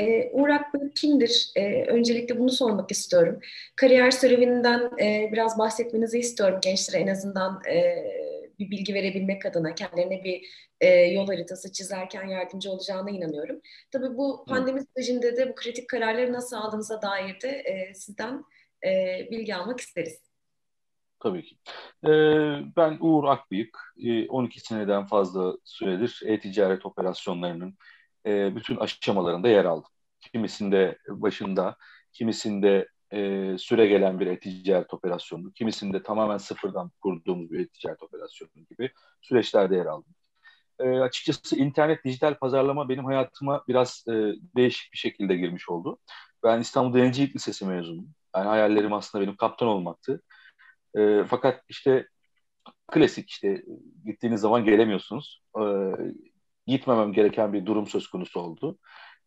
E, Uğur Akbıyık kimdir? E, öncelikle bunu sormak istiyorum. Kariyer serüveninden e, biraz bahsetmenizi istiyorum gençlere en azından e, bir bilgi verebilmek adına kendilerine bir e, yol haritası çizerken yardımcı olacağına inanıyorum. Tabii bu pandemi sürecinde de bu kritik kararları nasıl aldığınıza dair de e, sizden e, bilgi almak isteriz. Tabii ki. Ee, ben Uğur Akbıyık, 12 seneden fazla süredir e-ticaret operasyonlarının e, bütün aşamalarında yer aldım. Kimisinde başında, kimisinde e, süre gelen bir e-ticaret operasyonu, kimisinde tamamen sıfırdan kurduğumuz bir e-ticaret operasyonu gibi süreçlerde yer aldım. E, açıkçası internet dijital pazarlama benim hayatıma biraz e, değişik bir şekilde girmiş oldu. Ben İstanbul Denizcilik Lisesi mezunuyum. Yani hayallerim aslında benim kaptan olmaktı. E, fakat işte klasik işte gittiğiniz zaman gelemiyorsunuz. E, gitmemem gereken bir durum söz konusu oldu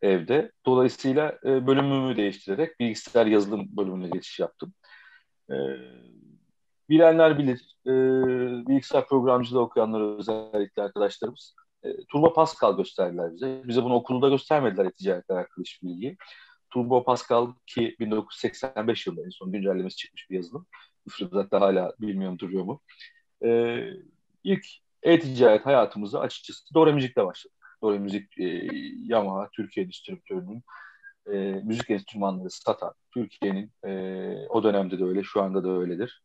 evde. Dolayısıyla e, bölümümü değiştirerek bilgisayar yazılım bölümüne geçiş yaptım. E, bilenler bilir. E, bilgisayar programcılığı okuyanlar özellikle arkadaşlarımız. E, Turbo Pascal gösterdiler bize. Bize bunu okulda göstermediler ticaretle alakalı hiçbir bilgi. Turbo Pascal ki 1985 yılında en son güncellemesi çıkmış bir yazılım. Müfredatta hala bilmiyorum duruyor mu. E, ilk e-ticaret hayatımızda açıkçası Dore Müzik'le başladık. Dore Müzik e, Yamaha Türkiye distribütörünün e, müzik enstrümanları satan Türkiye'nin e, o dönemde de öyle, şu anda da öyledir.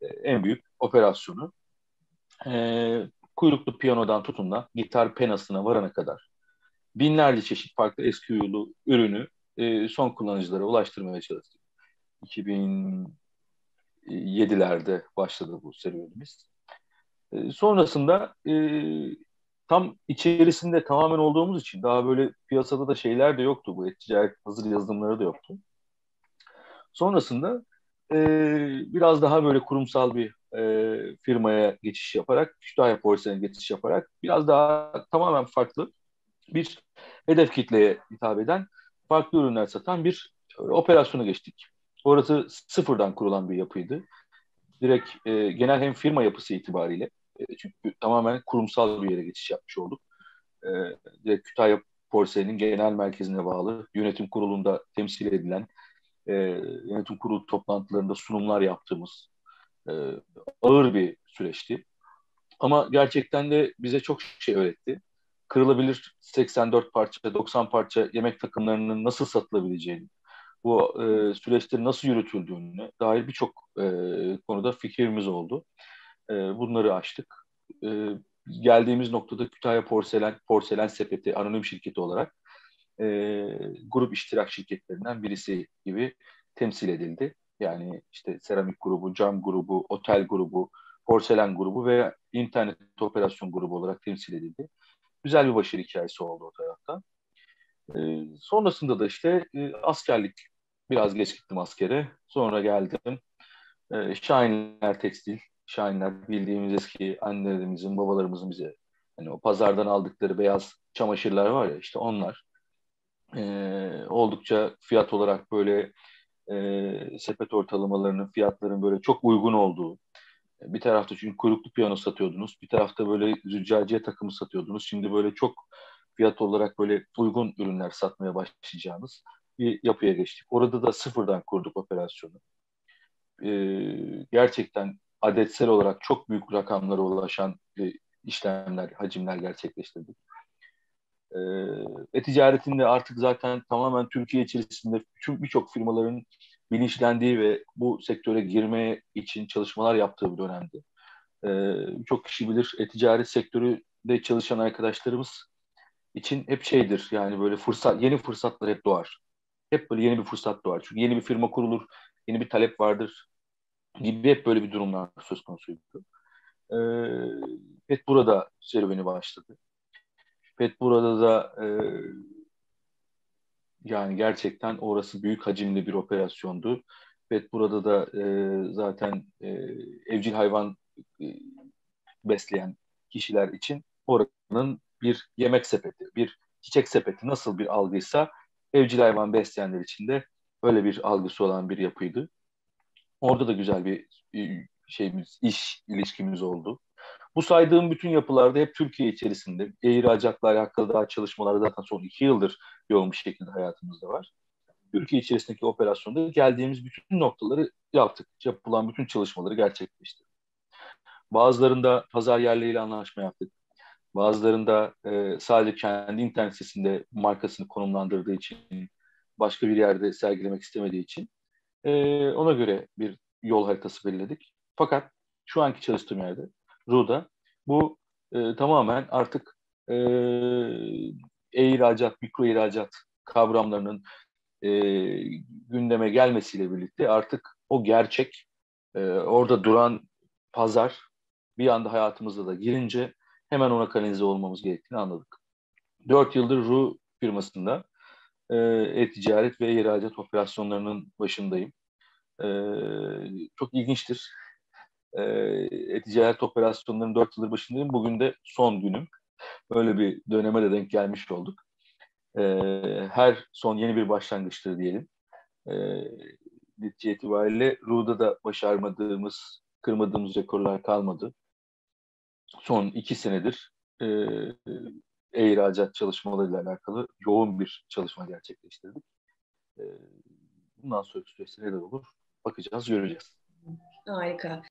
E, en büyük operasyonu. E, kuyruklu piyanodan tutun da gitar penasına varana kadar binlerce çeşit farklı eski uyulu ürünü e, son kullanıcılara ulaştırmaya çalıştık. 2007'lerde başladı bu serüvenimiz. E, sonrasında e, tam içerisinde tamamen olduğumuz için daha böyle piyasada da şeyler de yoktu. Bu ticaret hazır yazılımları da yoktu. Sonrasında e, biraz daha böyle kurumsal bir e, firmaya geçiş yaparak, Kütahya Porselen'e geçiş yaparak biraz daha tamamen farklı bir hedef kitleye hitap eden farklı ürünler satan bir operasyona geçtik. Orası sıfırdan kurulan bir yapıydı. Direkt e, genel hem firma yapısı itibariyle e, çünkü tamamen kurumsal bir yere geçiş yapmış olduk. E, direkt Kütahya Porselen'in genel merkezine bağlı yönetim kurulunda temsil edilen e, yönetim kurulu toplantılarında sunumlar yaptığımız e, ağır bir süreçti. Ama gerçekten de bize çok şey öğretti. Kırılabilir 84 parça, 90 parça yemek takımlarının nasıl satılabileceğini, bu e, süreçlerin nasıl yürütüldüğüne dair birçok e, konuda fikrimiz oldu. E, bunları açtık. E, geldiğimiz noktada Kütahya Porselen, Porselen Sepeti anonim şirketi olarak e, grup iştirak şirketlerinden birisi gibi temsil edildi. Yani işte seramik grubu, cam grubu, otel grubu, porselen grubu ve internet operasyon grubu olarak temsil edildi. Güzel bir başarı hikayesi oldu o taraftan. E, sonrasında da işte e, askerlik biraz geç gittim askere. Sonra geldim. E, Şahinler Tekstil, Şahinler bildiğimiz eski annelerimizin, babalarımızın bize hani o pazardan aldıkları beyaz çamaşırlar var ya işte onlar e, oldukça fiyat olarak böyle e, sepet ortalamalarının fiyatların böyle çok uygun olduğu bir tarafta çünkü kuyruklu piyano satıyordunuz bir tarafta böyle züccaciye takımı satıyordunuz şimdi böyle çok fiyat olarak böyle uygun ürünler satmaya başlayacağınız bir yapıya geçtik. Orada da sıfırdan kurduk operasyonu. Ee, gerçekten adetsel olarak çok büyük rakamlara ulaşan e, işlemler, hacimler gerçekleştirdik. E, e-ticaretinde artık zaten tamamen Türkiye içerisinde birçok firmaların bilinçlendiği ve bu sektöre girmeye için çalışmalar yaptığı bir dönemdi. E, çok kişi bilir e-ticaret sektöründe çalışan arkadaşlarımız için hep şeydir yani böyle fırsat yeni fırsatlar hep doğar. Hep böyle yeni bir fırsat doğar. Çünkü yeni bir firma kurulur, yeni bir talep vardır gibi hep böyle bir durumlar söz konusuydu. E, Pet burada serüveni başladı. Pet burada da e, yani gerçekten orası büyük hacimli bir operasyondu. Pet burada da e, zaten e, evcil hayvan e, besleyen kişiler için oranın bir yemek sepeti, bir çiçek sepeti nasıl bir algıysa evcil hayvan besleyenler için de böyle bir algısı olan bir yapıydı. Orada da güzel bir şeyimiz, iş ilişkimiz oldu. Bu saydığım bütün yapılarda hep Türkiye içerisinde ihracatla alakalı daha çalışmalar zaten son iki yıldır yoğun bir şekilde hayatımızda var. Türkiye içerisindeki operasyonda geldiğimiz bütün noktaları yaptık. Yapılan bütün çalışmaları gerçekleştirdik. Bazılarında pazar yerleriyle anlaşma yaptık. Bazılarında e, sadece kendi internet sitesinde markasını konumlandırdığı için, başka bir yerde sergilemek istemediği için e, ona göre bir yol haritası belirledik. Fakat şu anki çalıştığım yerde, RU'da bu e, tamamen artık e, e-ihracat, mikro ihracat kavramlarının e, gündeme gelmesiyle birlikte artık o gerçek, e, orada duran pazar bir anda hayatımızda da girince hemen ona kanalize olmamız gerektiğini anladık. Dört yıldır RU firmasında e-ticaret ve ihracat operasyonlarının başındayım. E, çok ilginçtir. E, e-ticaret operasyonlarının dört yıldır başındayım. Bugün de son günüm. Öyle bir döneme de denk gelmiş olduk. E, her son yeni bir başlangıçtır diyelim. E, netice itibariyle RU'da da başarmadığımız, kırmadığımız rekorlar kalmadı son iki senedir e, e-ihracat çalışmalarıyla alakalı yoğun bir çalışma gerçekleştirdik. E, bundan sonraki süreçte neler olur bakacağız, göreceğiz. Harika.